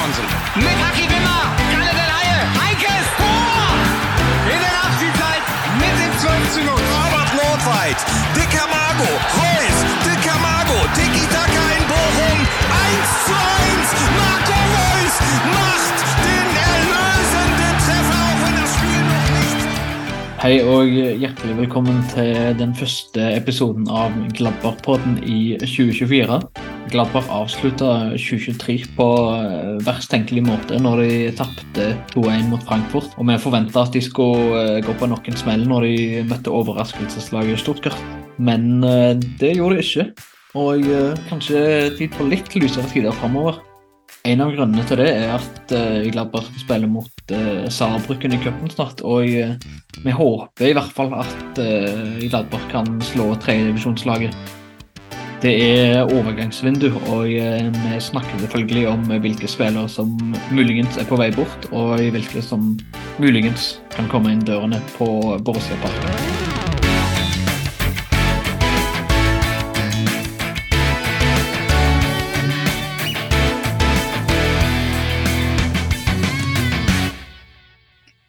Simonsen. Mit Haki Wimmer. Kalle der Laie. Heikes Tor. In der Nachspielzeit mit dem 12 zu 0. Robert Nordweit, Dicker Mago, Reus, Dicker Mago, Tiki Taka in Bochum, 1 zu 1, Marco Reus macht den erlösenden Treffer, auch wenn das Spiel noch nicht... Hei og hjertelig velkommen til den første episoden av Gladbach-podden i 2024. Gladbach avslutta 2023 på eh, verst tenkelig måte når de tapte 2-1 mot Frankfurt. Og vi forventa at de skulle eh, gå på noen smell når de møtte overraskelseslaget Stuttgart. Men eh, det gjorde de ikke. Og kanskje tid på litt lysere tider framover. En av grunnene til det er at Gladbach Gladbach spiller mot Saarbrücken i cupen snart. Og vi håper i hvert fall at Gladbach kan slå tredjedivisjonslaget. Det er overgangsvindu, og uh, vi snakker selvfølgelig om hvilke spillere som muligens er på vei bort, og hvilke som muligens kan komme inn dørene på Borussia Park.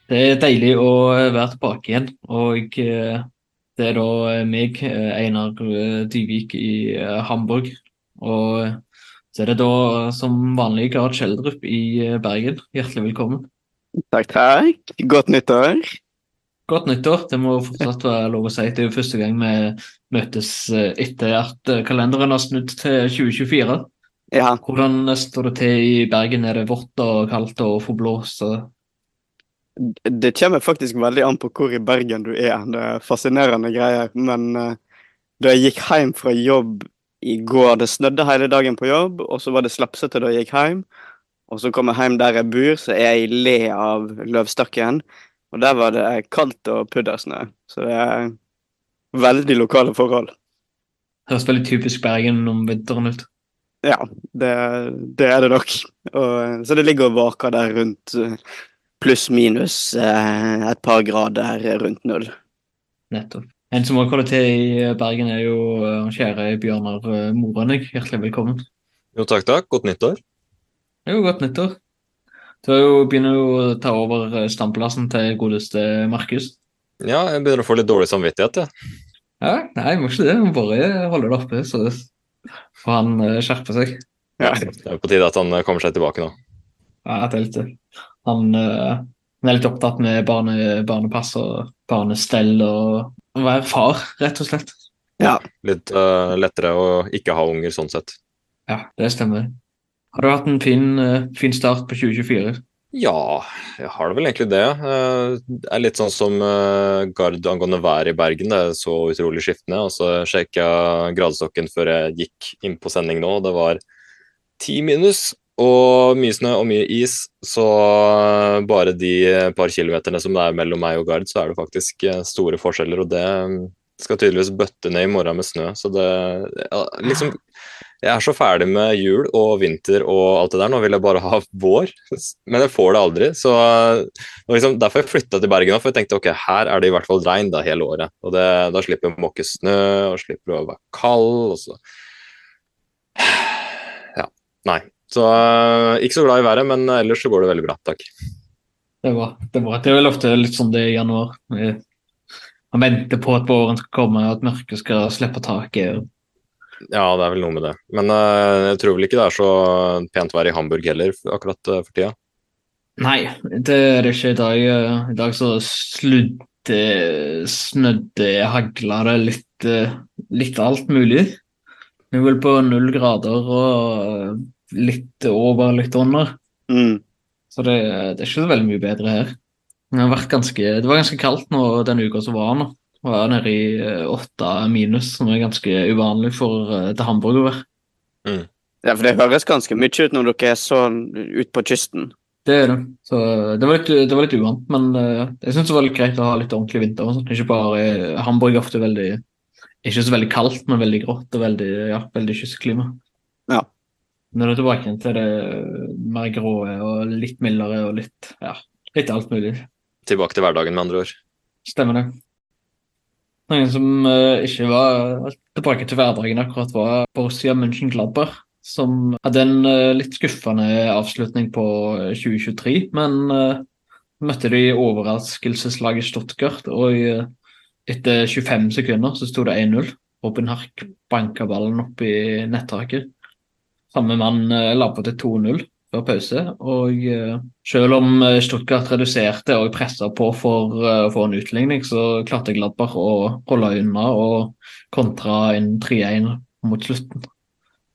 Det er deilig å være tilbake igjen. Og eh, det er da meg, eh, Einar eh, Dyvik i eh, Hamburg. Og så er det da som vanlig Gard Kjeldrup i eh, Bergen. Hjertelig velkommen. Takk, takk. Godt nyttår. Godt nyttår. Det må fortsatt være lov å si. Det er jo første gang vi møtes eh, etter at eh, kalenderen har snudd til 2024. Ja, Hvordan står det til i Bergen? Er det vått og kaldt og får blås? og- det kommer faktisk veldig an på hvor i Bergen du er. Det er fascinerende greier. Men eh, da jeg gikk hjem fra jobb i går, det snødde hele dagen på jobb, og så var det slapsete da jeg gikk hjem. Og så kom jeg hjem der jeg bor, så er jeg i le av løvstakken. Og der var det kaldt og puddersnø. Så det er veldig lokale forhold. Høres veldig typisk Bergen om vinteren ut. Ja, det, det er det nok. Og, så det ligger og vaker der rundt eh, pluss-minus eh, et par grader rundt null. Nettopp. En som har holder til i Bergen, er jo eh, kjære Bjørnar eh, Morenøy. Hjertelig velkommen. Jo, takk, takk. Godt nyttår. Jo, godt nyttår. Du har jo begynner jo å ta over standplassen til godeste Markus. Ja, jeg begynner å få litt dårlig samvittighet, jeg. Ja, nei, må ikke det. Må bare holde det oppe, så får han eh, skjerpe seg. Ja. Det er på tide at han eh, kommer seg tilbake nå. Ja, litt. Han, eh, han er litt opptatt med barne, barnepass og barnestell og å være far, rett og slett. Ja. Litt uh, lettere å ikke ha unger sånn sett. Ja, det stemmer. Har du hatt en fin, uh, fin start på 2024? Ja, jeg har det vel egentlig det. Eh, Det er litt sånn som Gard angående været i Bergen. Det er så utrolig skiftende. Og så sjekka jeg gradestokken før jeg gikk inn på sending nå. og Det var ti minus og mye snø og mye is. Så bare de par kilometerne som det er mellom meg og Gard, så er det faktisk eh, store forskjeller. Og det skal tydeligvis bøtte ned i morgen med snø. Så det liksom Jeg er så ferdig med jul og vinter og alt det der. Nå vil jeg bare ha vår, men jeg får det aldri. Så liksom, Derfor jeg flytta til Bergen, for jeg tenkte ok, her er det i hvert fall regn da hele året. Og det, Da slipper jeg å måke snø og slipper å være kald. og så... Ja. Nei. Så eh, ikke så glad i været, men ellers så går det veldig bra. Takk. Det er bra. Det er bra. Det er vel ofte litt sånn det er i januar. Eh, Man venter på at våren skal komme, at mørket skal slippe taket. Ja, det er vel noe med det. Men eh, jeg tror vel ikke det er så pent vær i Hamburg heller akkurat eh, for tida. Nei, det er det ikke i dag. Eh, I dag så sludde, snødde, hagla det litt, eh, litt alt mulig. Vi er vel på null grader og eh, litt over, litt under. Mm. Så det, det er ikke så veldig mye bedre her. Det, har vært ganske, det var ganske kaldt nå den uka som var nå. Det var nede i eh, åtte minus, som er ganske uvanlig for eh, til Hamburg å være. Ja, for det høres ganske mye ut når dere er sånn ut på kysten. Det er det. Så det var litt, det var litt uvant, men uh, jeg syns det var litt greit å ha litt ordentlig vinter. og sånt. Ikke bare Hamburg er ofte veldig Ikke så veldig kaldt, men veldig grått og veldig, ja, veldig kystklima. Ja. Du er tilbake igjen til det mer grå og litt mildere og litt ja, litt alt mulig. Tilbake til hverdagen, med andre ord. Stemmer det. Noen som uh, ikke var tilbake til hverdagen akkurat, var Borussia München-Glabber. som hadde en uh, litt skuffende avslutning på eh, 2023. Men uh, møtte de overraskelseslaget Stuttgart, og eh, etter 25 sekunder så sto det 1-0. Robin Hark banka ballen opp i nettaket. Samme mann eh, la på til 2-0 før pause. Og eh, selv om eh, Stuttgart reduserte og pressa på for å få en utligning, så klarte Gladbach å holde unna og kontra en 3-1 mot slutten.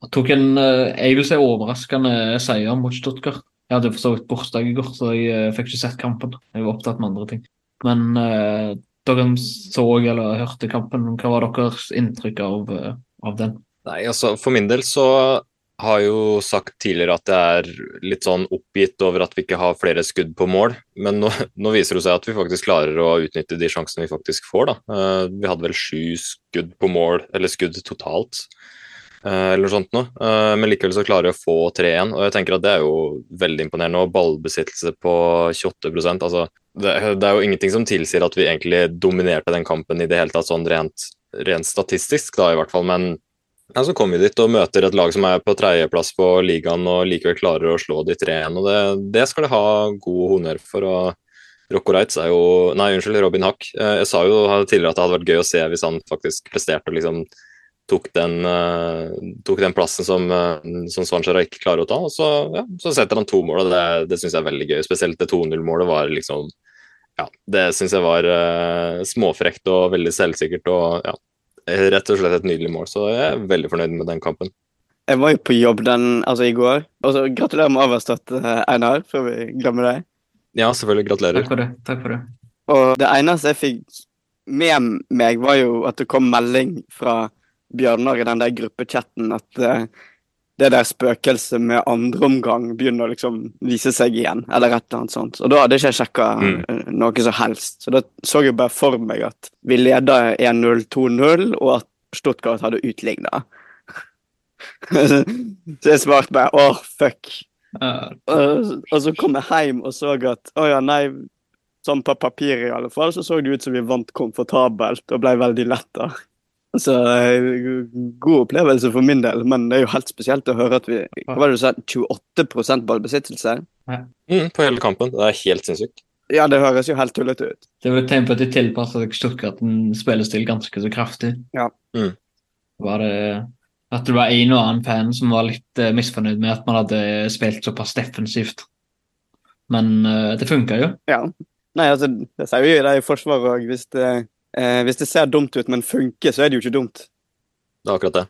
Jeg tok en jeg vil si overraskende seier mot Stuttgart. Jeg hadde for så vidt bursdag i går, så jeg fikk ikke sett kampen. Jeg var opptatt med andre ting. Men eh, dere så eller hørte kampen, hva var deres inntrykk av, av den? Nei, altså For min del så har jo sagt tidligere at jeg er litt sånn oppgitt over at vi ikke har flere skudd på mål. Men nå, nå viser det seg at vi faktisk klarer å utnytte de sjansene vi faktisk får. da. Eh, vi hadde vel sju skudd på mål, eller skudd totalt, eh, eller noe sånt noe. Eh, men likevel så klarer vi å få 3-1, og jeg tenker at det er jo veldig imponerende. Og ballbesittelse på 28 altså det, det er jo ingenting som tilsier at vi egentlig dominerte den kampen i det hele tatt, sånn rent, rent statistisk, da i hvert fall. men ja, Så kommer vi dit og møter et lag som er på tredjeplass på ligaen og likevel klarer å slå de 3-1. og det, det, skal de ha god honnør for. og Rocco Reitz er jo Nei, unnskyld, Robin Hack. Eh, Jeg sa jo tidligere at det hadde vært gøy å se hvis han faktisk presterte og liksom tok den, uh, tok den plassen som, uh, som Svanskjæra ikke klarer å ta. og Så, ja, så setter han to mål, og det, det syns jeg er veldig gøy. Spesielt det 2-0-målet var liksom Ja, det syns jeg var uh, småfrekt og veldig selvsikkert. og ja, rett og slett et nydelig mål, så jeg er veldig fornøyd med den kampen. Jeg var jo på jobb den, altså i går. Og så Gratulerer med overstått, eh, Einar, før vi glemmer deg. Ja, selvfølgelig. Gratulerer. Takk for det. Takk for det. Og det eneste jeg fikk med meg, var jo at det kom melding fra Bjørnar i den der gruppechatten at eh, det der spøkelset med andre omgang begynner å liksom vise seg igjen, eller et eller annet sånt. Og da hadde ikke jeg sjekka Mm. noe som helst. Så da så jeg bare for meg at vi leda 1-0, 2-0, og at Stuttgart hadde utligna. så jeg svarte bare åh, fuck. Uh. Og, og så kom jeg hjem og så at å ja, nei, sånn på papiret i alle fall, så så det ut som vi vant komfortabelt og ble veldig letta. Så eh, god opplevelse for min del, men det er jo helt spesielt å høre at vi Hva var det du sa? 28 ballbesittelse? Mm, på hele kampen. Det er helt sinnssykt. Ja, det høres jo helt tullete ut. Det er et tegn på at de tilpasser seg Stuttgart en spillestil ganske så kraftig. Ja. Mm. Var det at det var en og annen fan som var litt eh, misfornøyd med at man hadde spilt såpass defensivt. Men uh, det funka jo. Ja. Nei, altså, det sier jo det i forsvaret òg. Hvis, det- eh, hvis det ser dumt ut, men funker, så er det jo ikke dumt. Det er akkurat det.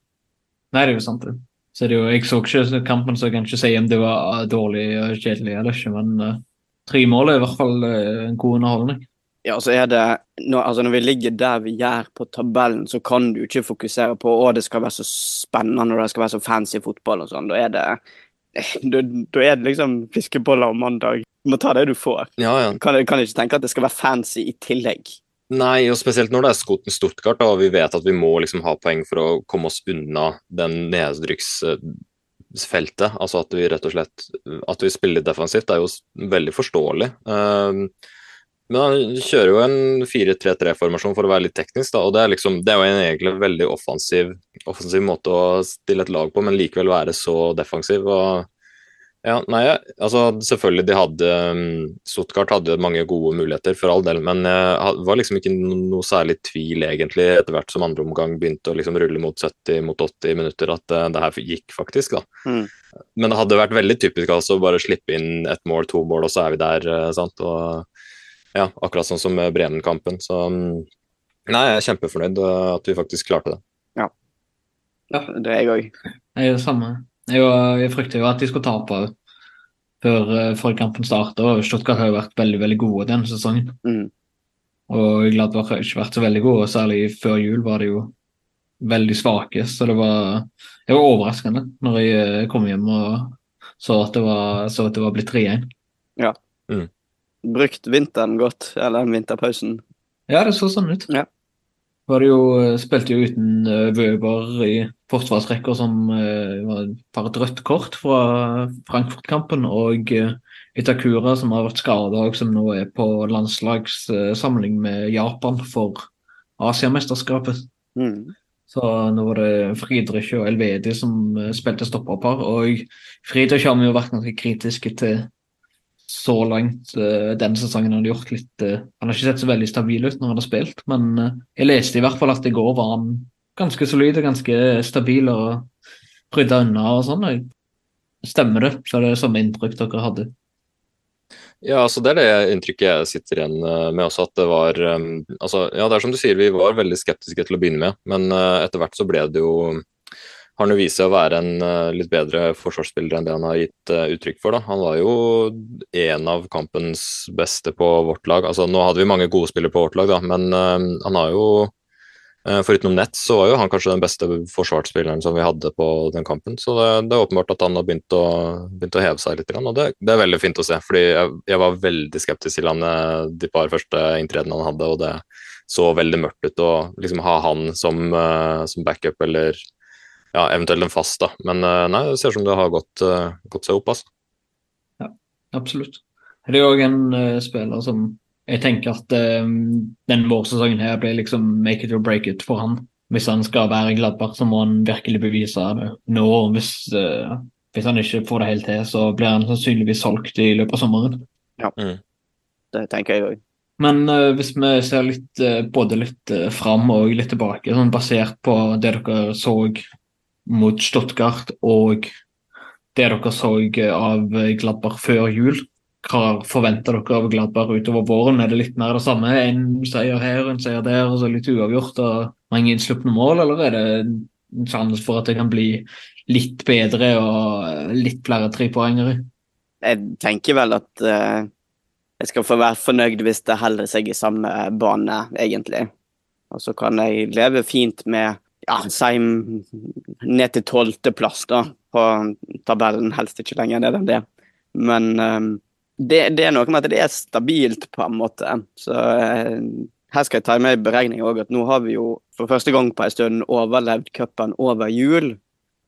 Nei, det er jo sant, det. Så det er jo, jeg så ikke kampen, så jeg kan ikke si om det var eh, dårlig og kjedelig eller ikke, men uh, tre mål er i hvert fall uh, en god underholdning. Ja, så er det når, altså når vi ligger der vi gjør på tabellen, så kan du ikke fokusere på å det skal være så spennende og det skal være så fancy fotball og sånn. Da er det da, da er det liksom fiskeboller om mandag. Du må ta det du får. Ja, ja. Kan, kan ikke tenke at det skal være fancy i tillegg. Nei, og spesielt når det er Skoten Stuttgart, da, og vi vet at vi må liksom ha poeng for å komme oss unna den nedrykksfeltet. Altså at vi rett og slett at vi spiller defensivt, er jo veldig forståelig. Um, men han kjører jo en 4-3-3-formasjon for å være litt teknisk, da, og det er, liksom, det er jo en egentlig veldig offensiv, offensiv måte å stille et lag på, men likevel være så defensiv. og ja, nei, altså selvfølgelig de hadde Sotkart Stuttgart hadde mange gode muligheter, for all del, men det var liksom ikke noe særlig tvil egentlig etter hvert som andre omgang begynte å liksom rulle mot 70 mot 80 minutter, at eh, det her gikk faktisk, da. Mm. Men det hadde vært veldig typisk altså å bare slippe inn ett mål, to mål, og så er vi der, eh, sant. Og ja, akkurat sånn som med Bremen-kampen. Så um, nei, jeg er kjempefornøyd eh, at vi faktisk klarte det. Ja, det er jeg òg. Jeg gjør det samme. Jeg, jeg frykter jo at de skulle tape før, eh, før kampen starter. og Stuttgart har jo vært veldig veldig gode denne sesongen. Mm. Og Gladbach har ikke vært så veldig gode, og særlig før jul var de jo veldig svake. Så det var, det var overraskende når jeg eh, kom hjem og så at det var, så at det var blitt 3-1. Ja. Brukt vinteren godt, eller vinterpausen. Ja, det så sånn ut. Ja. Var det jo, eh, spilte jo uten Wøber i forsvarsrekka, som eh, var et rødt kort fra Frankfurt-kampen. Og uh, Itakura, som har vært skada, og som nå er på landslagssamling med Japan for Asiamesterskapet. Mm. Så nå var det Friedrich og Elvedi som eh, spilte stopperpar. Og Friedrich har vi jo vært ganske kritiske til så langt eh, denne sesongen. Han har gjort litt eh, Han har ikke sett så veldig stabil ut når han har spilt, men eh, jeg leste i hvert fall at i går var han ganske solid og ganske stabil og rydda unna og sånn. Stemmer det? Så er det samme inntrykk dere hadde? Ja, altså Det er det inntrykket jeg sitter igjen eh, med også. at det var, um, altså, ja, det er som du sier, Vi var veldig skeptiske til å begynne med, men uh, etter hvert så ble det jo har han vist seg å være en litt bedre forsvarsspiller enn det han har gitt uttrykk for. Da. Han var jo en av kampens beste på vårt lag. Altså, nå hadde vi mange gode spillere på vårt lag, da, men han har jo Foruten nett så var jo han kanskje den beste forsvarsspilleren som vi hadde på den kampen. Så det, det er åpenbart at han har begynt å, begynt å heve seg litt. Og det, det, er veldig fint å se. fordi jeg, jeg var veldig skeptisk til han de par første inntredene han hadde, og det så veldig mørkt ut å liksom ha han som, som backup eller ja, eventuelt en fast, da. Men eh, nei, det ser ut som det har gått, gått seg opp, altså. Ja, absolutt. Det er òg en uh, spiller som jeg tenker at uh, den vårsesongen her blir liksom make it or break it for han. Hvis han skal være Gladbach, så må han virkelig bevise det nå. Hvis, uh, hvis han ikke får det helt til, så blir han sannsynligvis solgt i løpet av sommeren. Ja, mm. det tenker jeg òg. Men uh, hvis vi ser litt, uh, både litt uh, fram og litt tilbake, sånn basert på det dere så mot Stuttgart og det dere så av Gladbach før jul. Hva forventer dere av Gladberg utover våren? Er det litt mer det samme? En seier her, en seier der, og så litt uavgjort og mange innslupne mål, eller er det en sjanse for at det kan bli litt bedre og litt flere trepoengere? Jeg tenker vel at uh, jeg skal få være fornøyd hvis det holder seg i samme bane, egentlig. Og så kan jeg leve fint med ja, si ned til tolvteplass på tabellen. Helst ikke lenger ned enn det. Men um, det, det, er noe med at det er stabilt, på en måte. Så uh, her skal jeg ta med i beregning òg at nå har vi jo for første gang på en stund overlevd cupen over jul.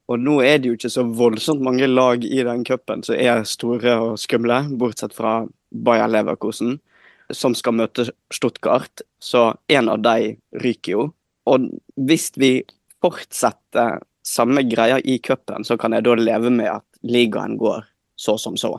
Og nå er det jo ikke så voldsomt mange lag i den cupen som er store og skumle, bortsett fra Bayer Leverkosen, som skal møte Stuttgart. Så en av de ryker jo. Og hvis vi fortsetter samme greia i cupen, så kan jeg da leve med at ligaen går så som så.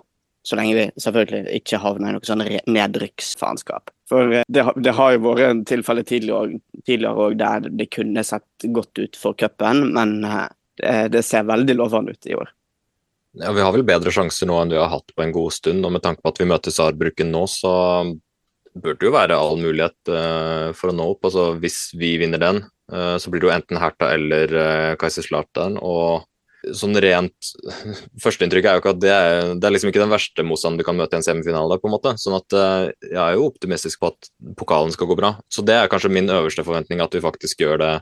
Så lenge vi selvfølgelig ikke havner i noe sånn nedrykksfaenskap. For eh, det, det, har jo vært en tilfelle tidligere òg der det kunne sett godt ut for cupen, men eh, det, det, ser veldig lovende ut i år. Ja, Vi har vel bedre sjanser nå enn vi har hatt på en god stund. og Med tanke på at vi møter Saarbruken nå, så burde det jo være all mulighet uh, for å nå opp. altså Hvis vi vinner den, uh, så blir det jo enten Herta eller uh, Kaiserslautern. Og sånn rent Førsteinntrykket er jo ikke at det er, det er liksom ikke den verste motstanden du kan møte i en semifinale. på en måte, sånn at uh, Jeg er jo optimistisk på at pokalen skal gå bra. Så det er kanskje min øverste forventning, at vi faktisk gjør det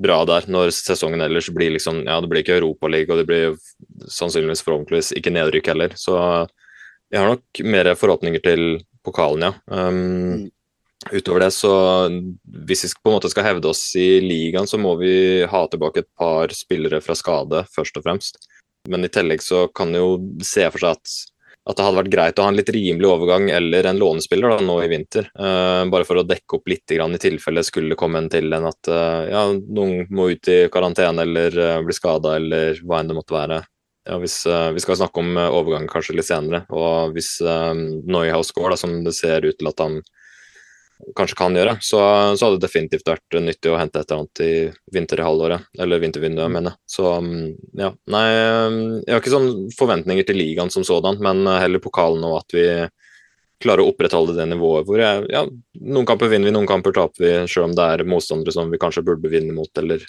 bra der. Når sesongen ellers blir liksom Ja, det blir ikke Europaliga, og det blir sannsynligvis forhåpentligvis ikke nedrykk heller. Så jeg har nok mer forhåpninger til pokalen, ja. Um, mm. Utover det, så hvis vi på en måte skal hevde oss i ligaen, så må vi ha tilbake et par spillere fra skade, først og fremst. Men i tillegg så kan jo se for seg at, at det hadde vært greit å ha en litt rimelig overgang eller en lånespiller da, nå i vinter. Uh, bare for å dekke opp litt grann, i tilfelle skulle komme en til en at uh, ja, noen må ut i karantene eller uh, bli skada eller hva enn det måtte være ja, hvis, Vi skal snakke om uh, overgang kanskje litt senere. og Hvis uh, Neuhaus går, da, som det ser ut til at han kanskje kan gjøre, så, så hadde det definitivt vært nyttig å hente et eller annet i vinter i halvåret. Eller vintervinduet, mener jeg. Så um, ja. Nei, jeg har ikke sånn forventninger til ligaen som sådan, men heller pokalen og at vi klarer å opprettholde det nivået hvor jeg, ja, noen kamper vinner vi, noen kamper taper vi, selv om det er motstandere som vi kanskje burde vinne mot, eller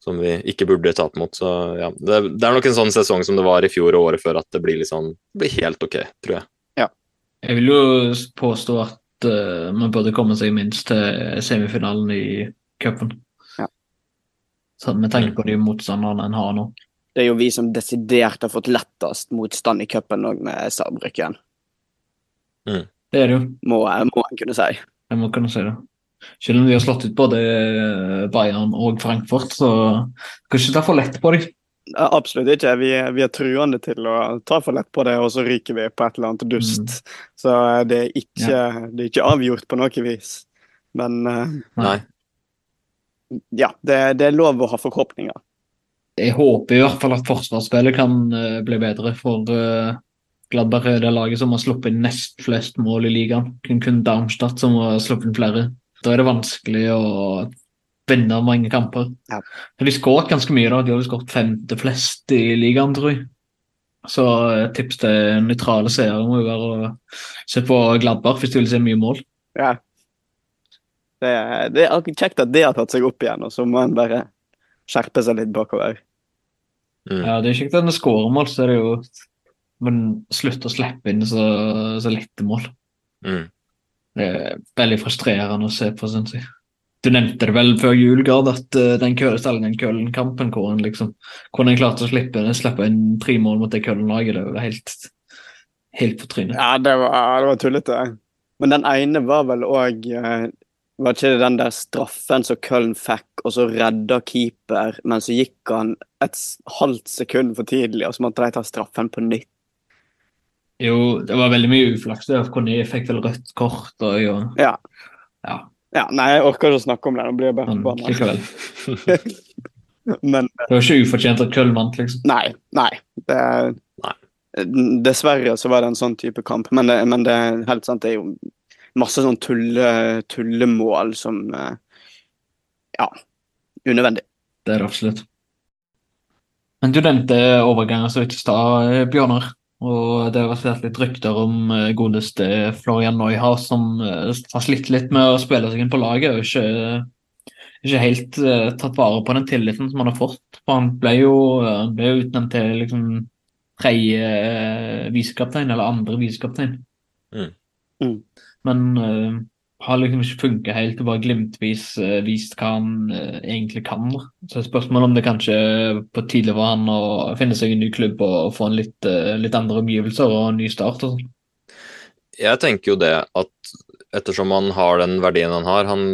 som vi ikke burde tape mot. Så ja, det, det, er nok en sånn sesong som det var i fjor og året før, at det blir, liksom, det blir helt ok, tror jeg. Ja. Jeg vil jo påstå at uh, man burde komme seg minst til semifinalen i cupen. Ja. med tanke på de motstanderne en har nå. Det er jo vi som desidert har fått lettest motstand i cupen òg, med Saarbrücken. Mm. Det er det jo. Må, må en kunne si. Jeg må kunne si det. Selv om vi har slått ut både Bayern og Frankfurt, så kan ikke ta for lett på dem. Absolutt ikke. Vi, vi, er truende til å ta for lett på det, og så ryker vi på et eller annet dust. Mm. Så eh, det er, ikke, ja. det er, ikke, avgjort på noe vis. Men uh, Nei. ja, det, det er lov å ha forhåpninger. Jeg håper i hvert fall at forsvarsspillet kan eh, bli bedre, for uh, Gladberg. er det laget som har sluppet inn nest flest mål i ligaen. Kun, kun Darmstadt som har sluppet inn flere. Da er det vanskelig å vinne mange kamper. Ja. De skåret ganske mye, da. De har skåret femte flest i ligaen, tror jeg. Så tips til nøytrale seere må jo være å se på Gladbach hvis de vil se mye mål. Ja. Det, er- det er kjekt at det har tatt seg opp igjen, og så må en bare skjerpe seg litt bakover. Mm. Ja, Det er kjekt at en skårer mål, så er det jo Men slutt å slippe inn så, så lette mål. Mm. Det er veldig frustrerende å se på, syns jeg. Du nevnte det vel før jul, Gard, at uh, den Køllen-Køllen-kampen hvor en liksom, klarte å slippe, slippe inn tre mål mot det Køllen-laget, det var helt, helt på trynet. Ja, det var, det var tullete. Men den ene var vel òg Var ikke det den der straffen som Köln fikk, og så redda keeper, men så gikk han et halvt sekund for tidlig, og så måtte de ta straffen på nytt. Jo, det var veldig mye uflaks. Kone fikk vel rødt kort og og, Ja. ja, Ja, nei, jeg orker ikke å snakke om det. Nå blir jeg bare men forbanna. Men Det var ikke ufortjent at Køll vant, liksom. nei. Nei. Det, Nei. Dessverre så var det en sånn type kamp, men det, men det helt sant, det er jo masse sånn tulle, tullemål som eh, Ja, unødvendig. Det er det absolutt. Men du nevnte overganger så vidt i stad, eh, Bjørnar. Og det har vært litt rykter om eh, godeste Florian Neuhaus som eh, har slitt litt med å spille seg inn på laget. og ikke, ikke helt uh, tatt vare på den tilliten som han har fått. For han ble jo, han ble utnevnt til liksom tredje visekaptein, eller andre visekaptein. Mm. Mm. Men eh, har liksom ikke funka helt, og bare glimtvis uh, vist hva han uh, egentlig kan. Så spørsmålet om det kanskje på tide for han å finne seg en ny klubb og få en litt, uh, litt andre omgivelser og en ny start. og sånn. Jeg tenker jo det at ettersom han har den verdien han har, han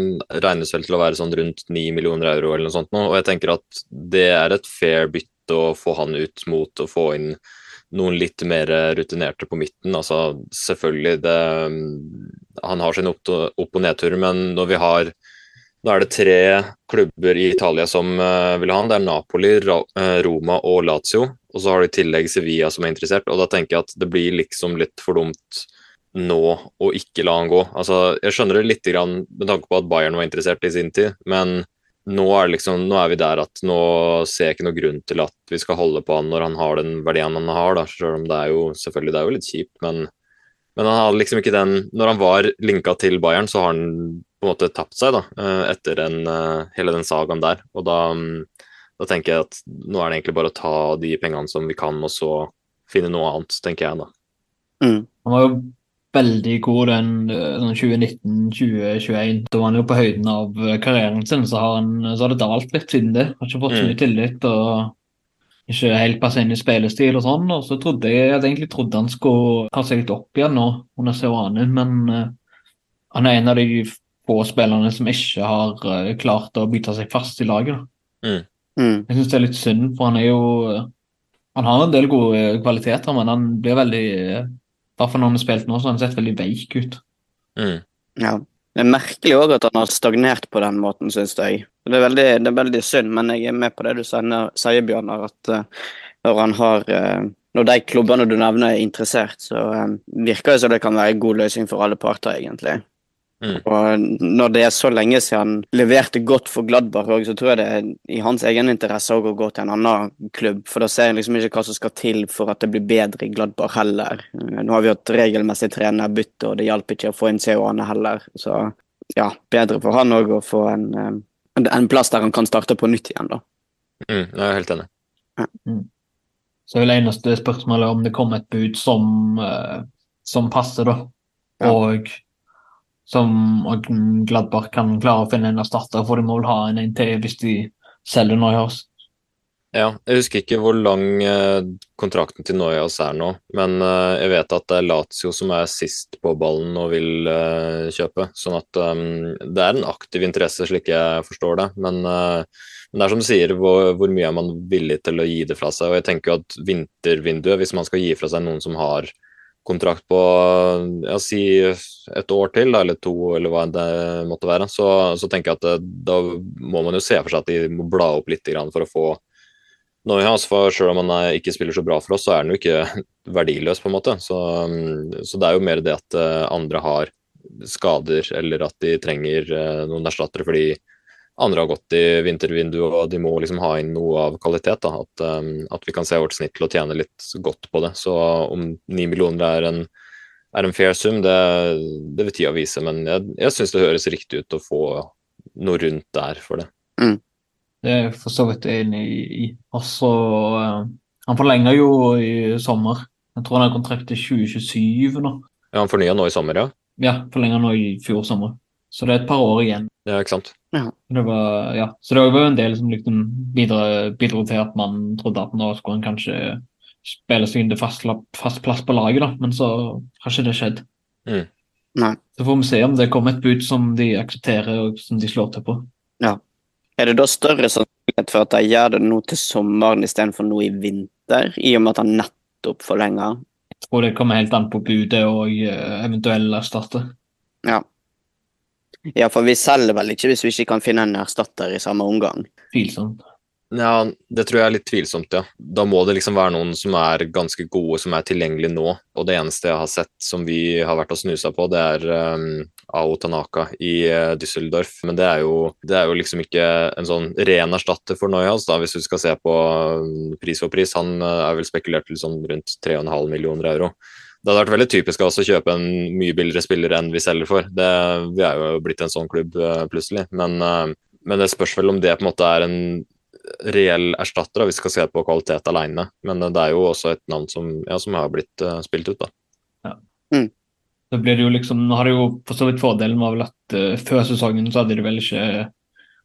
regnes vel til å være sånn rundt 9 millioner euro eller noe sånt nå, og jeg tenker at det er et fair bytte å få han ut mot å få inn noen litt mer rutinerte på midten. Altså selvfølgelig det Han har sin opp, opp- og nedtur, men når vi har Nå er det tre klubber i Italia som eh, vil ha han. Det er Napoli, eh, Roma og Lazio. Og så har du i tillegg Sevilla som er interessert. Og da tenker jeg at det blir liksom litt for dumt nå å ikke la han gå. Altså, jeg skjønner det litt grann, med tanke på at Bayern var interessert i sin tid, men nå er, liksom, nå er vi der at nå ser jeg ikke noen grunn til at vi skal holde på han når han har den verdien han har. Da. Selv om det er jo selvfølgelig det er jo litt kjipt, men, men han hadde liksom ikke den Når han var linka til Bayern, så har han på en måte tapt seg da, eh, etter den, eh, hele den sagaen der. Og da, mm, da tenker jeg at nå er det egentlig bare å ta de pengene som vi kan, og så finne noe annet, tenker jeg da. Mm. Han har jo veldig god den eh, sånn 2019-2021. Da var han jo på høyden av eh, karrieren sin, så har, han, så har det dalt litt siden det. Har ikke fått så Mm. mye tillit og ikke helt passet inn i spillestil og sånn. Og så trodde jeg, jeg egentlig trodde han skulle ta seg litt opp igjen nå under Seoane, men uh, han er en av de få spillerne som ikke har uh, klart å bite seg fast i laget. da. Mm. Jeg syns det er litt synd, for han er jo Han har en del gode kvaliteter, men han blir veldig hvert fall når han har spilt nå, så har han sett veldig veik ut. Mm. Ja. Det er merkelig òg at han har stagnert på den måten, syns jeg. Det er, veldig, det er veldig synd, men jeg er med på det du sier, sier Bjørnar, at uh, når han har uh, Når de klubbene du nevner er interessert, så eh, virker det som det kan være en god løsning for alle parter, egentlig. Mm. Og når det er så lenge siden han leverte godt for Gladbach så tror jeg det er i hans egen interesse å gå til en annen klubb, for da ser jeg liksom ikke hva som skal til for at det blir bedre i Gladbach heller. Eh, Nå har vi hatt regelmessig trenerbytte, og det hjalp ikke å få inn CO-ene heller, så ja, bedre for han òg å få en, eh, en, en plass der han kan starte på nytt igjen, da. Mm. Jeg er helt enig. Så er vel eneste spørsmålet om det kommer et bud som, eh, som passer, da. Ja. Og som Gladbach kan klare å finne en erstatter, for de må vel ha en en til hvis de selger Neuhaus. Ja, jeg husker ikke hvor lang eh, kontrakten til Neuhaus er nå, men eh, jeg vet at det er Lazio som er sist på ballen og vil eh, kjøpe. Sånn at det er en aktiv interesse, slik jeg forstår det. Men, men det er som du sier, hvor, hvor mye er man villig til å gi det fra seg? Og jeg tenker jo at vintervinduet, hvis man skal gi fra seg noen som har kontrakt på ja, si et år til, da, eller to, eller hva det måtte være, så, så tenker jeg at det, da må man jo se for seg at de må bla opp litt for å få noe. Ja, For selv om han er, ikke spiller så bra for oss, så er han jo ikke verdiløs, på en måte. Så, så det er jo mer det at eh, andre har skader, eller at de trenger eh, noen erstattere fordi andre har gått i vintervinduet, og de må liksom ha inn noe av kvalitet. Da. At, um, at, vi kan se vårt snitt til å tjene litt godt på det. Så om ni millioner er en, er en fair sum, det, det, vil tida vise. Men jeg, jeg syns det høres riktig ut å få noe rundt der for det. Mm. Det er jeg for så vidt enig i. Også, uh, han forlenger jo i sommer. Jeg tror han har kontrakt til 2027 nå. Ja, Han fornya nå i sommer, ja? Ja, forlenger nå i fjor sommer. Så det er et par år igjen. Ja, ikke sant. Ja. Det var, ja. Så det var jo en del som liksom bidro, bidro til at man trodde at nå skulle han kanskje spille seg inn til fast, fast, plass på laget, da. men så har ikke det skjedd. Mm. Nei. Så får vi se om det kommer et bud som de aksepterer og som de slår til på. Ja. Er det da større sannsynlighet for at de gjør det nå til sommeren istedenfor nå i vinter, i og med at han nettopp forlenger? Jeg tror det kommer helt an på budet og uh, eventuelle erstatter. Ja. Ja, for vi selger vel ikke hvis vi ikke kan finne en erstatter i samme omgang. Tvilsomt. Ja, det tror jeg er litt tvilsomt, ja. Da må det liksom være noen som er ganske gode, som er tilgjengelige nå. Og det eneste jeg har sett som vi har vært og snusa på, det er um, Ao Tanaka i uh, Düsseldorf. Men det er, jo, det er, jo, liksom ikke en sånn ren erstatter for Neuhaus, da, hvis du skal se på um, pris for pris. Han uh, er vel spekulert til sånn rundt 3,5 millioner euro. Det hadde vært veldig typisk av oss å kjøpe en mye billigere spiller enn vi selger for. Det, vi er jo blitt en sånn klubb uh, plutselig. Men, uh, men, det spørs vel om det på en måte er en reell erstatter, hvis vi skal se på kvalitet alene. Men uh, det er jo også et navn som, ja, som har blitt spilt ut, da. Ja. Mm. Da blir det jo liksom, Nå har det jo for så vidt fordelen var vel at før sesongen så hadde de vel ikke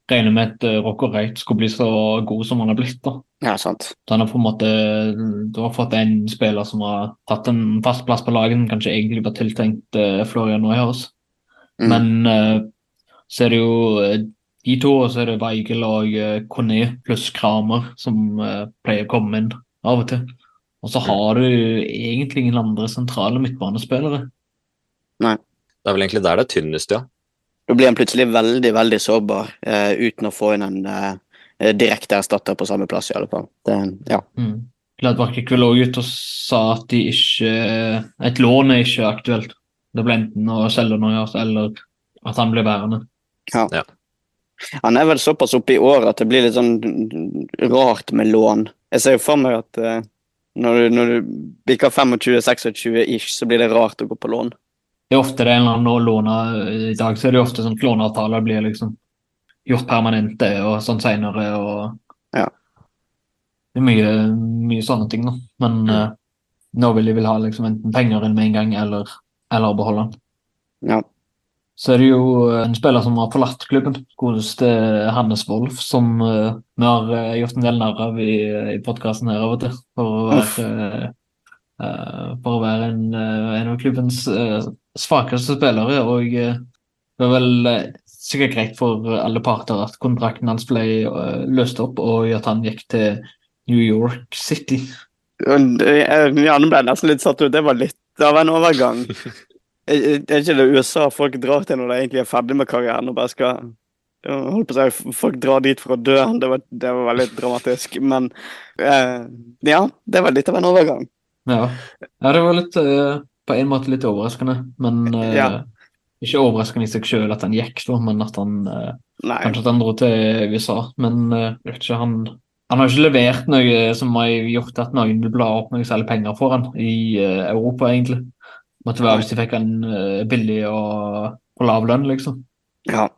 regnet med at Rocco Reit skulle bli så god som han har blitt. da. Ja, sant. Så han har på en måte Du har fått en spiller som har tatt en fast plass på laget, kanskje egentlig var tiltenkt uh, Florian Neuhaus. Mm. Men uh, så er det jo uh, de to, og så er det Weigel og uh, Kone pluss Kramer som pleier å komme inn av og til. Og så har du egentlig ingen andre sentrale midtbanespillere. Nei. Det er vel egentlig der det er tynnest, ja. Da blir han plutselig veldig, veldig sårbar uten å få inn en Eh, direkte erstatter på samme plass, i alle fall. Det, ja. Mm. Gladbach gikk vel òg ut og sa at de ikke, et lån er ikke aktuelt. Det ble enten å selge noe eller at han blir værende. Ja. ja. Han er vel såpass oppe i året at det blir litt sånn rart med lån. Jeg ser jo for meg at uh, når, du, når du bikker 25-26 ish, så blir det rart å gå på lån. Det er ofte det en eller annen låne I dag så er det ofte sånn at låneavtaler blir liksom gjort permanente og sånn seinere. Ja. Det er mye, mye sånne ting, da. Men mm. uh, nå vil de vel ha liksom enten penger inn med en gang, eller, eller beholde den. Ja. Så er det jo en spiller som har forlatt klubben, godeste Hannes Wolff, som uh, vi har uh, gjort en del narr av i, i podkasten her av og til. For å være, for å være en, en av klubbens svakeste spillere. Og det var vel sikkert greit for alle parter at kontrakten hans ble uh, løst opp, og at han gikk til New York City. Ja, nå ble nesten litt satt ut. Det var litt av en overgang. Er ikke det USA folk drar til når de egentlig er ferdig med karrieren og bare skal holdt på å si, Folk drar dit for å dø. Det var, det var veldig dramatisk. Men eh, ja, det var litt av en overgang. Ja, ja det var litt uh, på en måte litt overraskende, men uh, ja. Ikke overraskende i seg selv at han gikk, da, men at han uh, kanskje at han dro til USA. Men eh, ikke, han, han har ikke levert noe som har gjort at noen vil bla opp noe særlig penger for han i eh, Europa, egentlig. Måtte være hvis de fikk eh, billig og på lav lønn, liksom. Ja.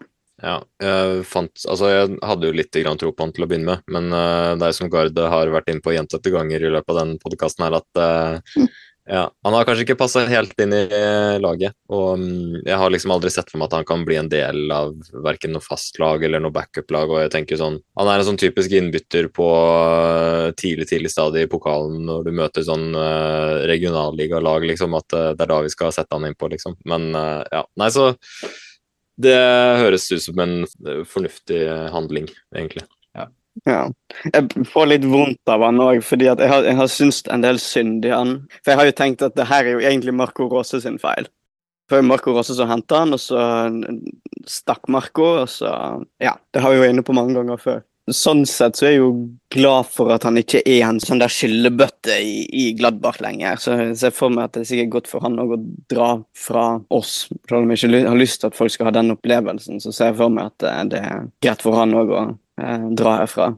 Ja, jeg, fant, altså jeg hadde jo litt tro på han til å begynne med, men uh, det er som Gard har vært inne på gjentatte ganger i løpet av den podkasten her, at uh, ja, Han har kanskje ikke passa helt inn i eh, laget. og um, Jeg har liksom aldri sett for meg at han kan bli en del av verken noe fast lag eller noe backup-lag. og jeg tenker sånn, Han er en sånn typisk innbytter på tidlig tidlig stadie i pokalen når du møter sånn uh, regionalligalag. liksom, At uh, det er da vi skal sette han inn på, liksom. Men ja, nei, så Det høres ut som en fornuftig handling, egentlig. Ja. Ja. Jeg får litt vondt av han òg, fordi at jeg har, jeg har syntes en del synd i han. For jeg har jo tenkt at det her er jo egentlig Marco Rose sin feil. For Marco Rose som henta han, og så stakk Marco, og så Ja, det har vi jo inne på mange ganger før. Sånn sett så er jeg jo glad for at han ikke er en sånn der skyllebøtte i, i Gladbach lenger. Så jeg ser for meg at det er sikkert godt for han å dra fra oss. Selv om jeg ikke har lyst til at folk skal ha den opplevelsen, så ser jeg for meg at eh, det er greit for han òg å eh, dra herfra.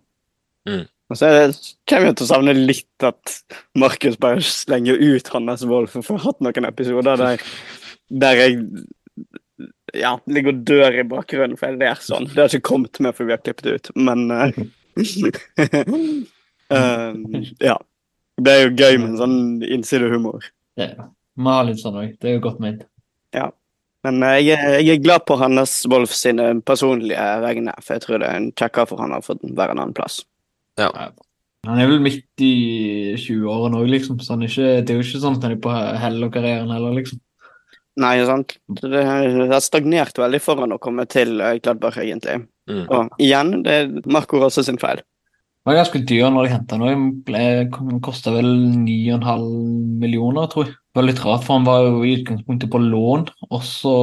Mm. Og så er det, kommer jeg til å savne litt at Markus bare slenger ut Hannes Wolff. For jeg har hatt noen episoder der, der jeg ja, ligger og dør i bakgrunnen, for jeg ler sånn. Det har ikke kommet med, for vi har klippet det ut, men uh, Ja. Det er jo gøy med en sånn innsidehumor. Ja. må har litt sånn òg. Det er jo godt ment. Men eh, jeg, er- jeg er glad på Hannes Wolff sine personlige vegne, for jeg tror det er en kjekkere for han å få være en annen plass. Han er vel midt i 20-årene òg, liksom. Så han er ikke, det er jo ikke sånn at han er på hell og karrieren heller, liksom. Nei, sant. Det har stagnert veldig foran å komme til eh, Gladbach, egentlig. Mm. Og igjen, det er Marco Rosse sin feil. Det var ganske dyr når de henta ham. Han kosta vel 9,5 millioner, tror jeg. Det var litt rart, for han var jo i utgangspunktet på lån, og så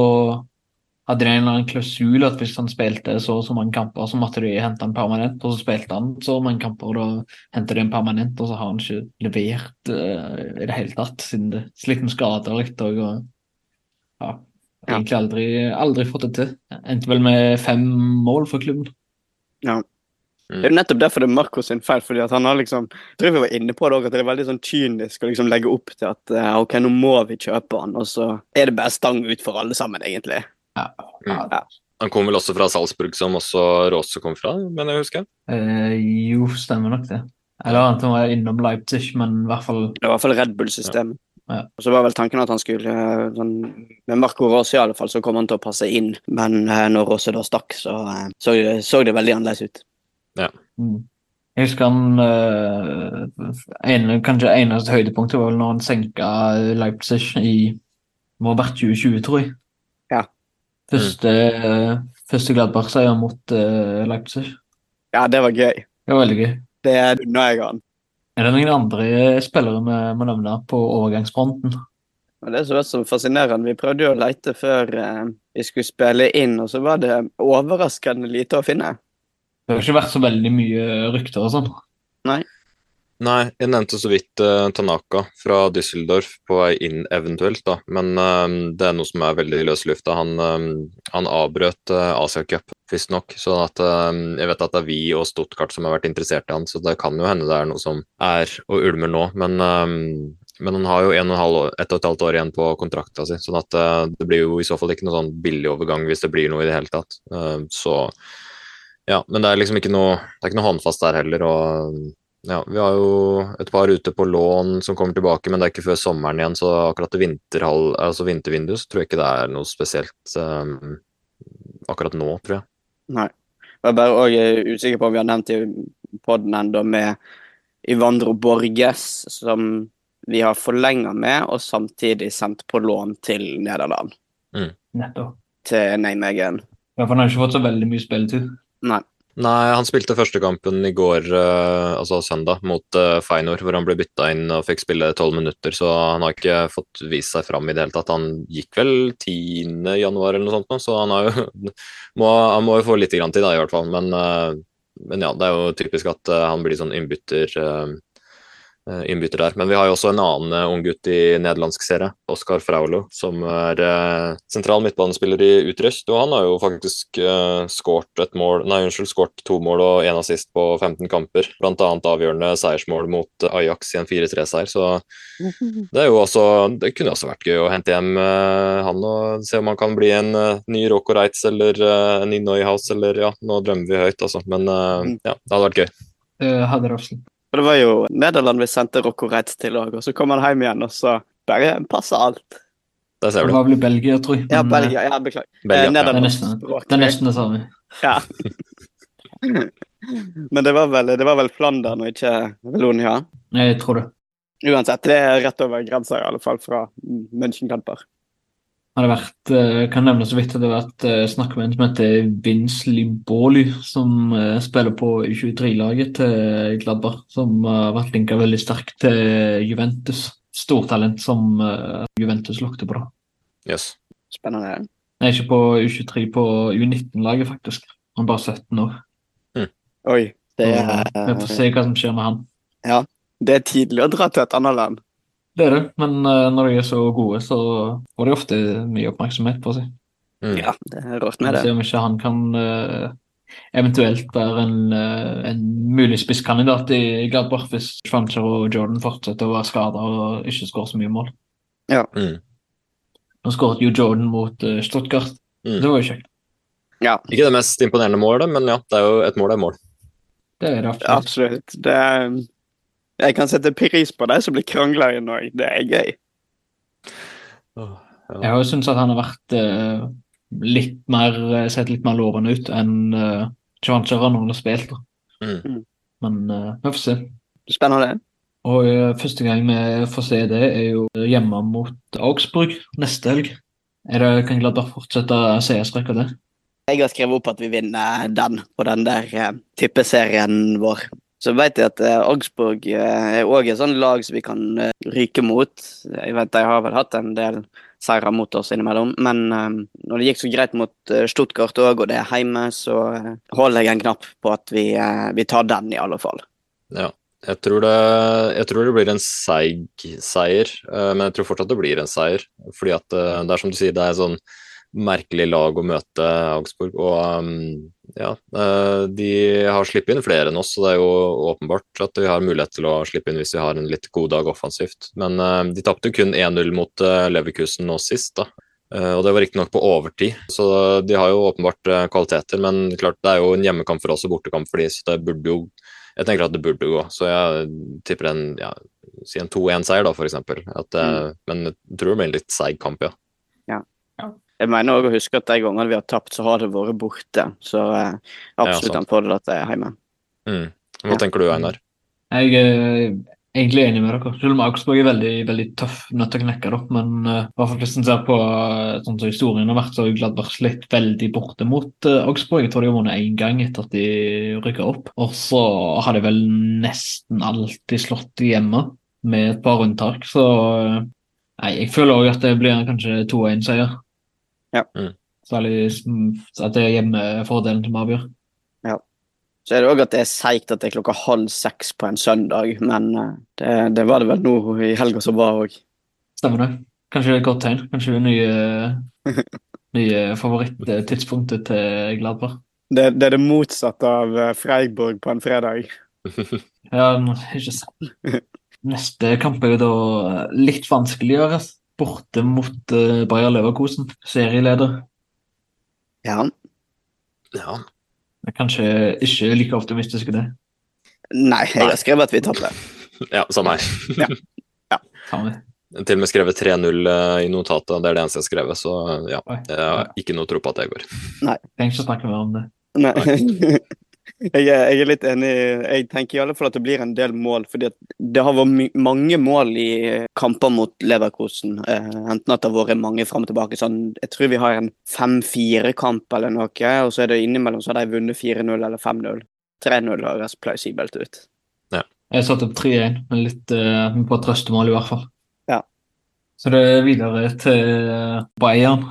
hadde de en eller annen klausul at hvis han spilte så og så mange kamper, så måtte de hente han permanent. Og så spilte han så mange kamper, og da hentet de en permanent, og så har han ikke levert uh, i det hele tatt, siden det slitt med skader litt og og ja, egentlig aldri, aldri fått det til. Endte vel med fem mål for klubben. Ja. Det er jo nettopp derfor det er Marcos sin feil, fordi at han har liksom Jeg tror vi var inne på det også, at det er veldig sånn kynisk å liksom legge opp til at eh, ok, nå må vi kjøpe han, og så er det bare stang ut for alle sammen, egentlig. Ja. ja. Han kom vel også fra Salzburg, som også Rose kom fra, mener jeg husker. Eh, jo, stemmer nok det. Eller annet han var innom Leipzig, men i hvert fall Det var i hvert fall Red Bull-systemet. Ja. Og så var vel tanken at han skulle eh, sånn, Med Marco Rose i alle fall, så kom han til å passe inn, men eh, når Rose da stakk, så eh, så, så det veldig annerledes ut. mm. Jeg husker han eh, en, Kanskje eneste høydepunktet var vel når han senka Leipzig i må ha vært 2020, tror jeg. Ja. Første, eh, første Gladbach-seier mot eh, Leipzig. Ja, det var gøy. Det var veldig gøy. Det unner jeg han. Er det noen andre spillere vi må nevne på overgangsfronten? Og det som var så fascinerende, vi prøvde jo å lete før eh, vi skulle spille inn, og så var det overraskende lite å finne. Det har ikke vært så veldig mye rykter og sånn. Nei, Nei, jeg nevnte så vidt eh, Tanaka fra Düsseldorf på vei inn eventuelt, da. Men eh, det er noe som er veldig i løs lufta. Han, eh, han avbrøt uh, Asia Cup, visstnok. Så at, eh, jeg vet at det er vi og Stuttgart som har vært interessert i han, så det kan jo hende det er noe som er og ulmer nå. Men, eh, men han har jo en og en halv ett og et halvt år igjen på kontrakta si, sånn eh, det blir jo i så fall ikke noe sånn billig overgang hvis det blir noe i det hele tatt. Uh, så ja, men det er liksom ikke noe, det er ikke noe håndfast der heller. og ja, Vi har jo et par ute på lån som kommer tilbake, men det er ikke før sommeren igjen. Så akkurat vinterhall, altså vintervinduet så tror jeg ikke det er noe spesielt um, akkurat nå, tror jeg. Nei. Jeg er bare også usikker på om vi har nevnt i podden enda med Ivandro Borges, som vi har forlenga med, og samtidig sendt på lån til Nederland. Nettopp. Til Nijmegen. Ja, for han har ikke fått så veldig mye spilletid. Nei. Nei, han spilte første kampen i går, eh, altså søndag, mot uh, Feinor, hvor han ble bytta inn og fikk spille tolv minutter, så han har ikke fått vist seg fram i det hele tatt. Han gikk vel 10. januar eller noe sånt, så han, jo, må, han må jo få litt tid, da, i hvert fall. Men, eh, men ja, det er jo typisk at eh, han blir sånn innbytter, eh, eh, innbytter der. Men vi har jo også en annen ung gutt i nederlandsk serie, Oskar Fraulo, som er uh, sentral midtbanespiller i Utrecht. Og han har jo faktisk uh, skåret et mål, nei unnskyld, skåret to mål og én assist på 15 kamper. Blant annet avgjørende seiersmål mot uh, Ajax i en 4-3-seier. Så det er jo også Det kunne også vært gøy å hente hjem uh, han og se om han kan bli en uh, ny Rocco Reitz eller uh, en ny Neuhaus, eller ja, nå drømmer vi høyt, altså. Men uh, ja, det hadde vært gøy. Det hadde det også. Og det var jo Nederland vi sendte Rocco Reitz til òg, og så kom han hjem igjen, og så bare passer alt. Der ser Det var vel i Belgia, tror jeg. Ja, eh, Belgia. Ja, beklager. Belgia, Eh, ja. Det er nesten det, er nesten det samme. Ja. Men det var vel, det var vel Flandern og ikke Velonia. Jeg tror det. Uansett, det er rett over grensa, i alle fall fra München-Kamper. Har det vært, eh, kan nevne så vidt at det har vært eh, snakk om en som heter Vince Liboli, som eh, spiller på U23-laget til Gladbar, som har vært linka veldig sterkt til Juventus. Stortalent som Juventus lukter på, da. Yes. Spennende. Nei, ikke på U23, på U19-laget, faktisk. Han er bare 17 år. Oi. Det er Vi får se hva som skjer med han. Ja, det er tidlig å dra til et annet land. Det er det, men eh, når de er så gode, så får de ofte mye oppmerksomhet på seg. Mm. Ja, det er rått med det. Se om ikke han kan eh, eventuelt være en, eh, en mulig spisskandidat i Gladbach hvis Schwancher og Jordan fortsetter å være skada og ikke skårer så mye mål. Mm. Nå skåret jo Jordan mot Stuttgart. Mm. Det var jo kjekt. Ja, Ikke det mest imponerende målet, men ja, det er jo et mål er mål. Det er det absolutt. absolutt. Det er, jeg kan sette pris på de som blir krangler inn òg. Det er gøy. Jeg har jo syntes at han har vært uh, litt mer eh, sett litt mer lovende ut enn uh, Schwanzer når han har spilt. Mm. Men uh, vi får se. Spennende. Og uh, første gang vi får se det, er jo hjemme mot Augsburg neste helg. Er det, kan Gladbach fortsette seiersrekka der? Jeg har skrevet opp at vi vinner den på den der eh, tippeserien vår. Så vet jeg at eh, Augsburg eh, er òg et sånt lag som vi kan eh, ryke mot. Jeg vet De har vel hatt en del seire mot oss innimellom, men når det gikk så greit mot Stuttgart òg, og det er hjemme, så holder jeg en knapp på at vi, vi tar den, i alle fall. Ja. Jeg tror, det, jeg tror det blir en seig seier, men jeg tror fortsatt det blir en seier. Fordi at det er som du sier, det er sånn merkelig lag å møte Augsburg. Og um, ja, eh, de har sluppet inn flere enn oss, så det er jo åpenbart at vi har mulighet til å slippe inn hvis vi har en litt god dag offensivt. Men eh, de tapte kun 1-0 mot eh, Leverkusen nå sist, da. Og det var riktignok på overtid, så de har jo åpenbart kvaliteter. Men klart det er jo en hjemmekamp for oss og bortekamp for de, så det burde jo Jeg tenker at det burde gå. Så jeg tipper en ja, si en 2-1-seier, da, for eksempel. At, eh, Men jeg tror det blir en litt seig kamp, ja. Jeg mener også å huske at de gangene vi har tapt, så har det vært borte. Så eh, absolutt ja, en fordel at det er hjemme. Mm. Hva Ja. tenker du, Einar? Jeg er egentlig enig med dere. Selv om Augsburg er veldig, veldig tøff nødt til å knekke, da. Men uh, hvert fall hvis en ser på eh, sånn som historien har vært, så har Gladbach slitt veldig borte mot uh, Augsburg. Jeg tror de har vunnet én gang etter at de rykka opp. Og så har de vel nesten alltid slått hjemme, med et par unntak. Så eh, nei, jeg føler òg at det blir en kanskje 2-1-seier. Ja. Mm. Særlig mm, at det er hjemmefordelen som avgjør. Så er det òg at det er seigt at det er klokka halv seks på en søndag, men eh, det, det var det vel nå i helga som var òg. Stemmer det. Kanskje det er et godt tegn. Kanskje det er nye, nye favorittidspunktet til Gladbar. Det, det er det motsatte av eh, Freiburg på en fredag. Ja, ikke sant. Neste kamp er jo da litt vanskeligere. Borte mot uh, Bayer Leverkosen, serieleder. Ja. Ja. Jeg er kanskje ikke like optimistisk i det. Nei, jeg har skrevet at vi taper. ja, samme her. Ja. vi. Til og med skrevet 3-0 eh, i notatet, det er det eneste jeg har skrevet, så ja. Jeg har ikke noe tro på at det går. Nei. Trenger ikke å snakke mer om det. Nei. Jeg er, jeg er litt enig. Jeg tenker i alle fall at det blir en del mål. fordi det har vært my mange mål i kamper mot Leverkosen. Eh, enten at det har vært mange fram og tilbake. Sånn, jeg tror vi har en 5-4-kamp eller noe, og så er det innimellom så har de vunnet 4-0 eller 5-0. 3-0 høres plausibelt ut. Jeg satte opp 3-1, men litt eh, på trøstemål i hvert fall. Ja. Så det er videre til Bayern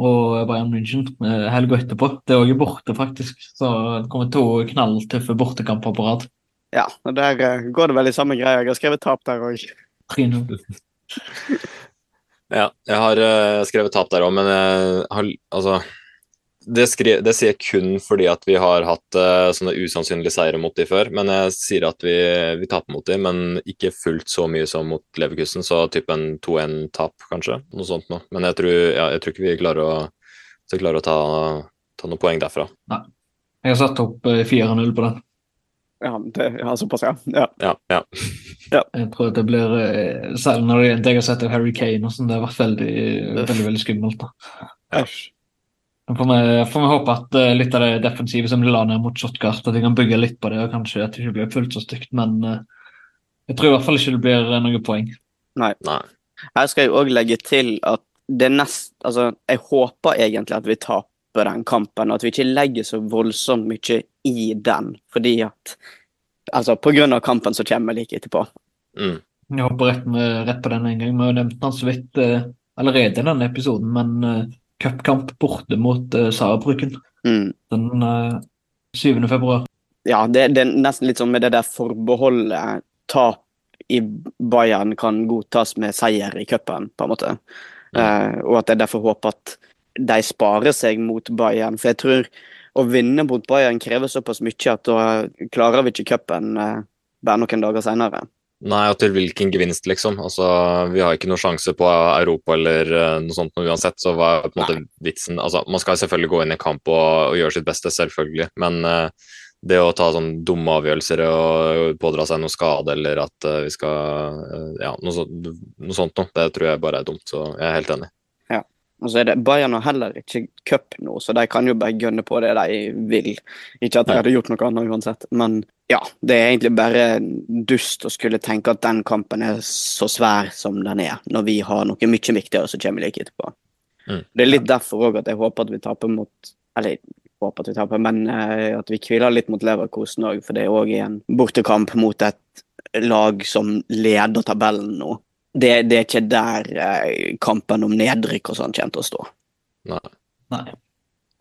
og Bayern München eh, helga etterpå. Det er òg borte, faktisk. Så det kommer to knalltøffe bortekamper på rad. Ja, og der eh, går det vel i samme greie. Jeg har skrevet tap der òg. Ja, jeg har eh, skrevet tap der òg, men jeg har altså det, skri, det sier jeg kun fordi at vi har hatt uh, sånne usannsynlige seire mot de før. Men jeg sier at vi, vi taper mot de, men ikke fullt så mye som mot Leverkusen. Så typ en 2-1-tap, kanskje. Noe sånt noe. Men jeg tror, ja, jeg tror ikke vi klarer å, så klarer å ta, ta noen poeng derfra. Jeg har satt opp eh, 4-0 på den. Ja, det, ja, såpass, ja. ja. Ja, ja. Jeg tror at det blir eh, Selv når det- jeg har sett Harry Kane og sånn, det har vært veldig, veldig, veldig skummelt. da. Æsj. Da får vi, får vi håpe at uh, litt av det defensive som de la ned mot Shotgard, at de kan bygge litt på det, og kanskje at det ikke blir fullt så stygt. Men uh, jeg tror i hvert fall ikke det blir eh, noen poeng. Nei. Her skal jeg òg legge til at det nest Altså, jeg håper egentlig at vi taper den kampen, og at vi ikke legger så voldsomt mye i den, fordi at Altså, på grunn av kampen så kommer like etterpå. Mm. Jeg hopper rett, med, rett på den en gang. Vi har nevnt den så vidt uh, allerede i denne episoden, men uh, cupkamp borte mot uh, Saarbrücken Mm. den uh, 7. februar. Ja, det, det er nesten litt sånn med det der forbeholdet Tap i Bayern kan godtas med seier i cupen, på en måte. Uh, og at jeg derfor håper at de sparer seg mot Bayern. For jeg tror å vinne mot Bayern krever såpass mye at da klarer vi ikke cupen uh, bare noen dager seinere. Nei, og til hvilken gevinst, liksom. Altså, vi har ikke noe sjanse på Europa eller eh, noe sånt noe uansett, så hva er på en måte vitsen? Altså, man skal selvfølgelig gå inn i kamp og, og gjøre sitt beste, selvfølgelig, men uh, det å ta sånn dumme avgjørelser og pådra seg noe skade eller at uh, vi skal uh, Ja, noe, så, noe sånt noe, det tror jeg bare er dumt, så jeg er helt enig. Ja. Og så er det Bayern har heller ikke cup nå, så de kan jo bare gønne på det de vil. Ikke at de hadde gjort noe annet uansett, men ja. Det er egentlig bare dust å skulle tenke at den kampen er så svær som den er, når vi har noe mye viktigere som kommer like etterpå. Mm. Det er litt derfor òg at jeg håper at vi taper mot Eller håper at vi taper, men uh, at vi hviler litt mot Leverkosen òg, for det er òg en bortekamp mot et lag som leder tabellen nå. Det, det er ikke der uh, kampen om nedrykk og sånn kommer til å stå. Nei. Nei.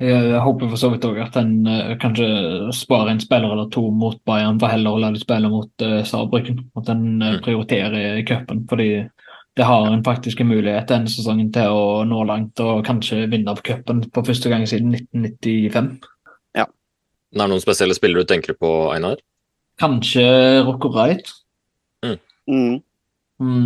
Jeg håper for så vidt òg at en uh, kanskje sparer en spiller eller to mot Bayern, for heller å la dem spille mot uh, Saarbrücken. At en eh, Mm. prioriterer cupen, fordi det har en faktisk mulighet denne sesongen til å nå langt og kanskje vinne av cupen på første gang siden 1995. Ja. Det er noen spesielle spillere du tenker på, Einar? Kanskje Rocco Wright. Mm. Mm.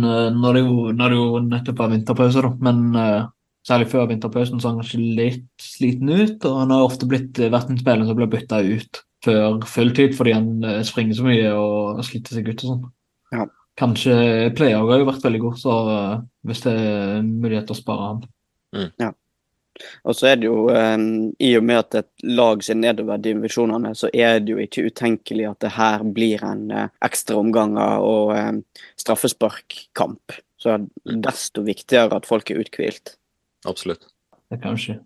eh, Når det jo, når det jo nettopp er vinterpause, da. Men eh, særlig før vinterpausen så er han kanskje litt sliten ut. Og han har ofte blitt, eh, vært en spiller som blir bytta ut før fulltid fordi han eh, springer så mye og sliter seg ut og sånn. Ja. Kanskje Player har jo vært veldig god, så eh, hvis det er mulighet til å spare han Og så er det jo, um, i og med at et lag ser nedover divisjonene, så er det jo ikke utenkelig at det her blir en uh, ekstra omganger og um, straffesparkkamp. Så er det desto viktigere at folk er uthvilt. Absolutt. Det kan skje.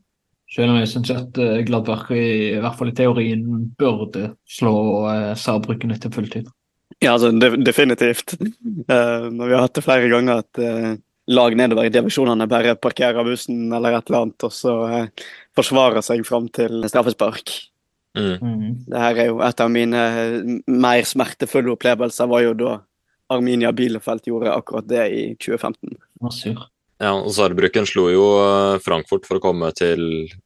Selv om jeg syns at eh, Gladbach i, i hvert fall i teorien burde slå uh, Saarbrücken etter fulltid. Ja, altså, de, definitivt. Men vi har hatt det flere ganger at eh, lag nedover i divisjonene bare parkerer bussen eller et eller annet, og så eh, forsvarer seg fram til straffespark. Mm. Mm. Det her er jo et av mine eh, mer smertefulle opplevelser, var jo da Arminia Bielefeld gjorde akkurat det i 2015. var sur. Ja, og Saarbrücken slo jo eh, Frankfurt for å komme til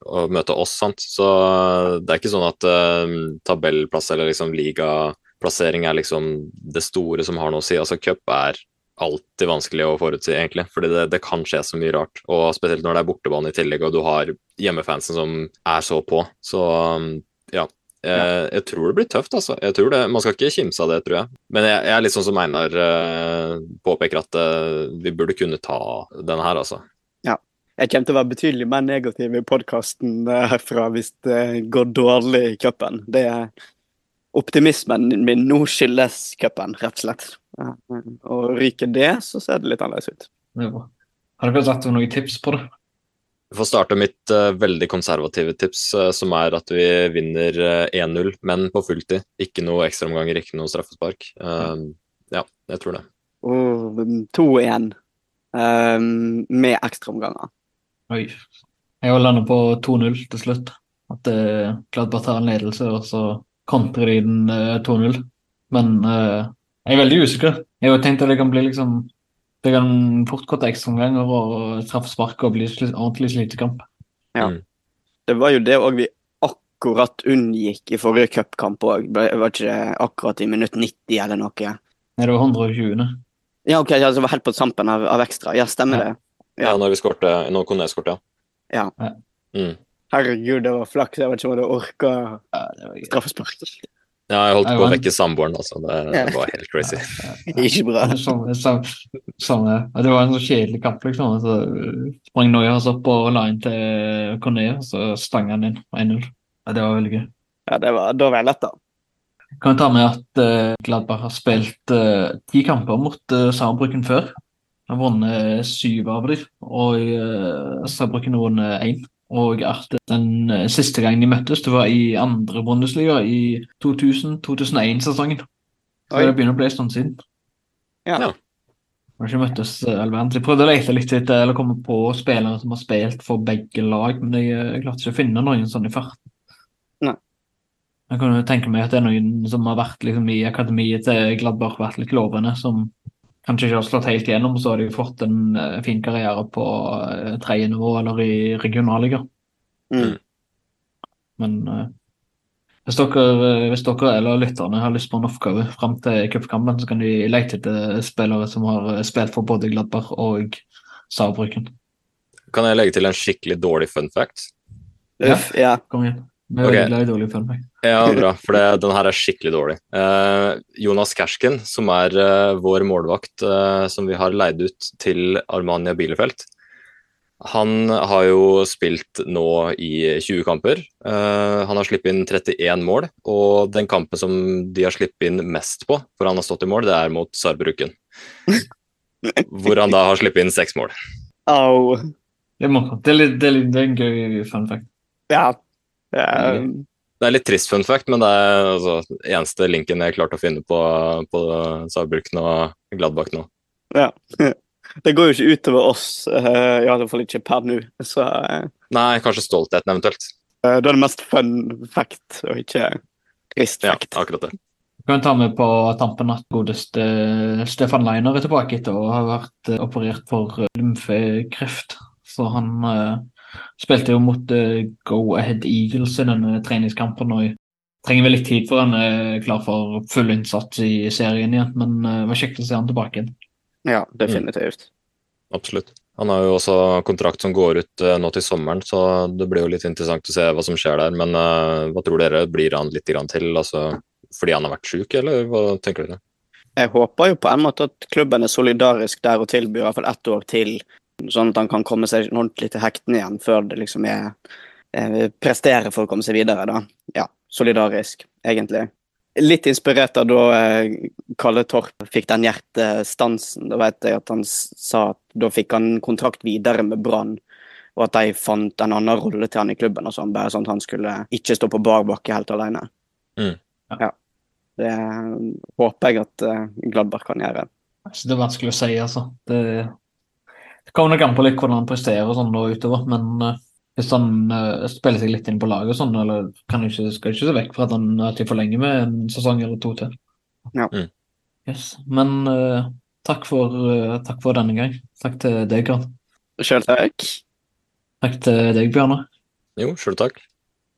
å møte oss, sant. Så eh, det er ikke sånn at uh, tabellplass eller liksom ligaplassering er liksom det store som har noe å si. Altså cup er alltid vanskelig å forutsi, egentlig. Fordi det, det kan skje så mye rart. Og spesielt når det er bortebane i tillegg, og du har hjemmefansen som er så på. Så ja. Jeg, jeg tror det blir tøft, altså. Jeg tror det, Man skal ikke kimse av det, tror jeg. Men jeg, jeg er litt sånn som Einar uh, påpeker, at uh, vi burde kunne ta denne her, altså. Ja. Jeg kommer til å være betydelig mer negativ i podkasten herfra hvis det går dårlig i cupen. Det er optimismen min nå skyldes cupen, rett og slett. Ja, Og ryker det, så ser det litt annerledes ut. Bra. Har dere sett noen tips på det? Vi får starte mitt uh, veldig konservative tips, uh, som er at vi vinner uh, 1-0, men på fulltid. Ikke noe ekstraomganger, ikke noe straffespark. Um, ja, jeg tror det. Oh, 2-1 um, med ekstraomganger. Oi. Jeg har landet på 2-0 til slutt. At uh, Gladbach tar en ledelse, og så kontrer de den eh, 2-0. Men eh, jeg er veldig usikker. Jeg har tenkt at det kan bli liksom Det kan fort gå til ekstraomganger og straffespark og bli sli ordentlig slitekamp. Ja. Mm. Det var jo det òg vi akkurat unngikk i forrige cupkamp òg. Var ikke det akkurat i minutt 90 eller noe? Nei, det var 120. Ja, ok, ja, det var helt på sampen av, av ekstra. Ja, stemmer Ja. det. Ja, Ja. når vi skårte, når Kone skårte, ja. Ja. Mm. Herregud, det var flaks. Jeg vet ikke om jeg hadde orka Ja, det var gøy. straffespark. Ja, jeg holdt på å vekke samboeren, altså. Det, det var helt crazy. Ikke bra. Samme, samme. ja. Det var en så kjedelig kamp, liksom. Så sprang Neuhaus opp og la inn til Corné, og så stang han inn 1-0. Ja, det var veldig gøy. Ja, det var, da var jeg da. Kan vi ta med at uh, Gladbach har spilt uh, ti kamper mot uh, Saarbrücken før. har vunnet syv av dem, og uh, Saarbrücken har vunnet én. Og at den eh, siste gangen de møttes, det var i andre Bundesliga i 2000-2001-sesongen. Så Oi. det begynner å bli en stund siden. Ja. Ja. Har ikke møttes eh, all verden. Jeg prøvde å lete litt etter eller komme på spillere som har spilt for begge lag, men jeg, eh, klarte ikke å finne noen sånn i farten. Nei. Jeg kan jo tenke meg at det er noen som har vært liksom, i akademiet til Gladbach, vært litt lovende, som kanskje ikke har slått helt gjennom, så har de fått en eh, fin karriere på uh, tredje nivå eller i regionalliga. Mm. Men uh, hvis, dere, hvis dere eller lytterne har lyst på en oppgave fram til cupkampen, så kan de lete etter spillere som har spilt for både Gladberg og Saarbrücken. Kan jeg legge til en skikkelig dårlig fun fact? Uff, ja. Kom igjen. Vi er Ok. glad i dårlig for meg. Ja, bra, for det, den her er skikkelig dårlig. Eh, Jonas Kersken, som er eh, vår målvakt eh, som vi har leid ut til Armania Bielefeld, han har jo spilt nå i 20 kamper. Eh, han har sluppet inn 31 mål, og den kampen som de har sluppet inn mest på, for han har stått i mål, det er mot Sarbruken. Hvor han da har sluppet inn seks mål. Au. Det er. Det er, litt, det er, litt, det er en gøy fun fact. Ja. Det er, Det er litt trist fun fact, men det er altså, eneste linken jeg klarte å finne på, på Saarbrücken og Gladbach nå. ja. Det går jo ikke utover oss, eh, i alle fall ikke per nå. Så eh, Nei, kanskje stoltheten eventuelt. da er det mest fun fact, og ikke trist fact. Ja, akkurat det. Vi kan ta med på tampen at godeste Stefan Leiner er tilbake etter å ha vært eh, operert for eh, lymfekreft. Så han eh, spilte jo mot eh, Go Ahead Eagles i denne treningskampen. og Trenger vel litt tid før han er klar for full innsats i serien igjen, men eh, det var kjekt å se han tilbake igjen. Ja, definitivt. Absolutt. Han har jo også kontrakt som går ut eh, nå til sommeren, så det blir jo litt interessant å se hva som skjer der. Men uh, hva tror dere? Blir han litt grann til altså, fordi han har vært syk, eller hva tenker dere? Jeg håper jo på en måte at klubben er solidarisk der og tilbyr i hvert fall ett år til, sånn at han kan komme seg ordentlig til hektene igjen før det liksom er eh, Prestere for å komme seg videre, da. Ja, solidarisk, egentlig. Litt inspirert av da eh, Kalle Torp fikk den hjertestansen. Da vet jeg at han sa at da fikk han kontrakt videre med Brann, og at de fant en annen rolle til han i klubben, og sånn, bare sånn at han skulle ikke stå på bar bakke helt alene. Mm. Ja. Det håper jeg at eh, Gladbach kan gjøre. Det er ikke det vanskelig å si, altså. Det, det kommer nok an på litt hvordan han presterer og sånn da utover, men uh, hvis han uh, spiller seg litt inn på laget og sånn, eller kan ikke, skal ikke se vekk fra at han at de forlenger med en sesong eller to til. Ja. Mm. Yes. Men uh, takk, for, eh, takk for denne gang. Takk til deg, Karl. Sjøl takk. Takk til deg, Bjørnar. Jo, sjøl takk.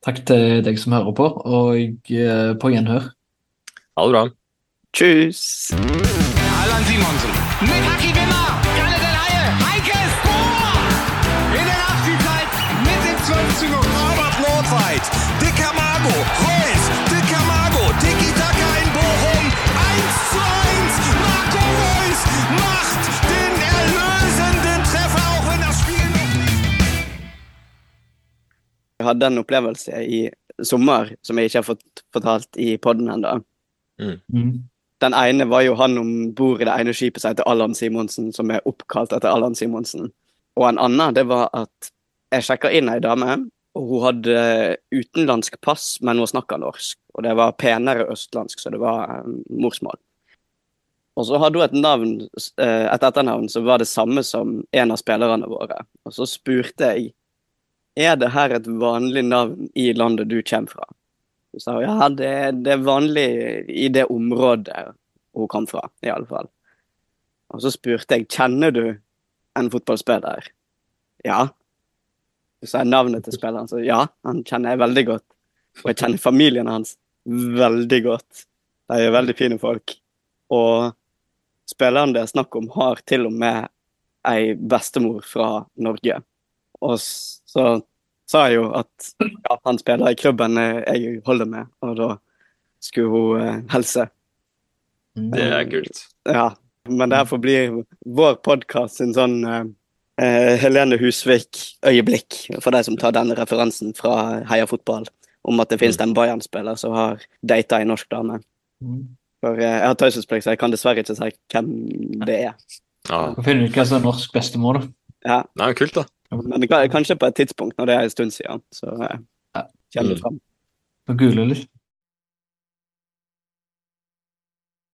Takk til deg som hører på, og eh, på gjenhør. Ha det bra. Tjus. Allan Simonsen. Hadde en opplevelse i sommer som jeg ikke har fått fortalt i poden ennå. Mm. Den ene var jo han om bord i det ene skipet som heter Allan Simonsen, som er oppkalt etter Allan Simonsen. Og en annen, det var at jeg sjekka inn ei dame, og hun hadde utenlandsk pass, men hun snakka norsk. Og det var penere østlandsk, så det var eh, morsmål. Og så hadde hun et navn, eh, et etternavn som var det samme som en av spillerne våre. Og så spurte jeg er det her et vanlig navn i landet du kommer fra. Hun sa ja, det, det er vanlig i det området hun kom fra, i alle fall. Og så spurte jeg kjenner du en fotballspiller. Ja. Hun sa navnet til spilleren, så ja, han kjenner jeg veldig godt. Og jeg kjenner familien hans veldig godt. De er veldig fine folk. Og spilleren det er snakk om, har til og med ei bestemor fra Norge. Og så sa jeg jo at ja, han spiller i klubben eh, jeg holder med, og da skulle hun eh, helse. Det er kult. Ja, men det her får vår podkast sin sånn eh, eh, Helene Husvik-øyeblikk, for de som tar denne referansen fra Heia Fotball, om at det finnes en Bayern-spiller som har data en norsk dame. Mm. For eh, jeg har taushetsplikt, så jeg kan dessverre ikke si hvem det er. Ja, Finner du ikke hva som er norsk bestemor, da. Ja, Nei, kult, da. Men kanskje på et tidspunkt når det er en stund siden, så kommer det fram. Må google litt.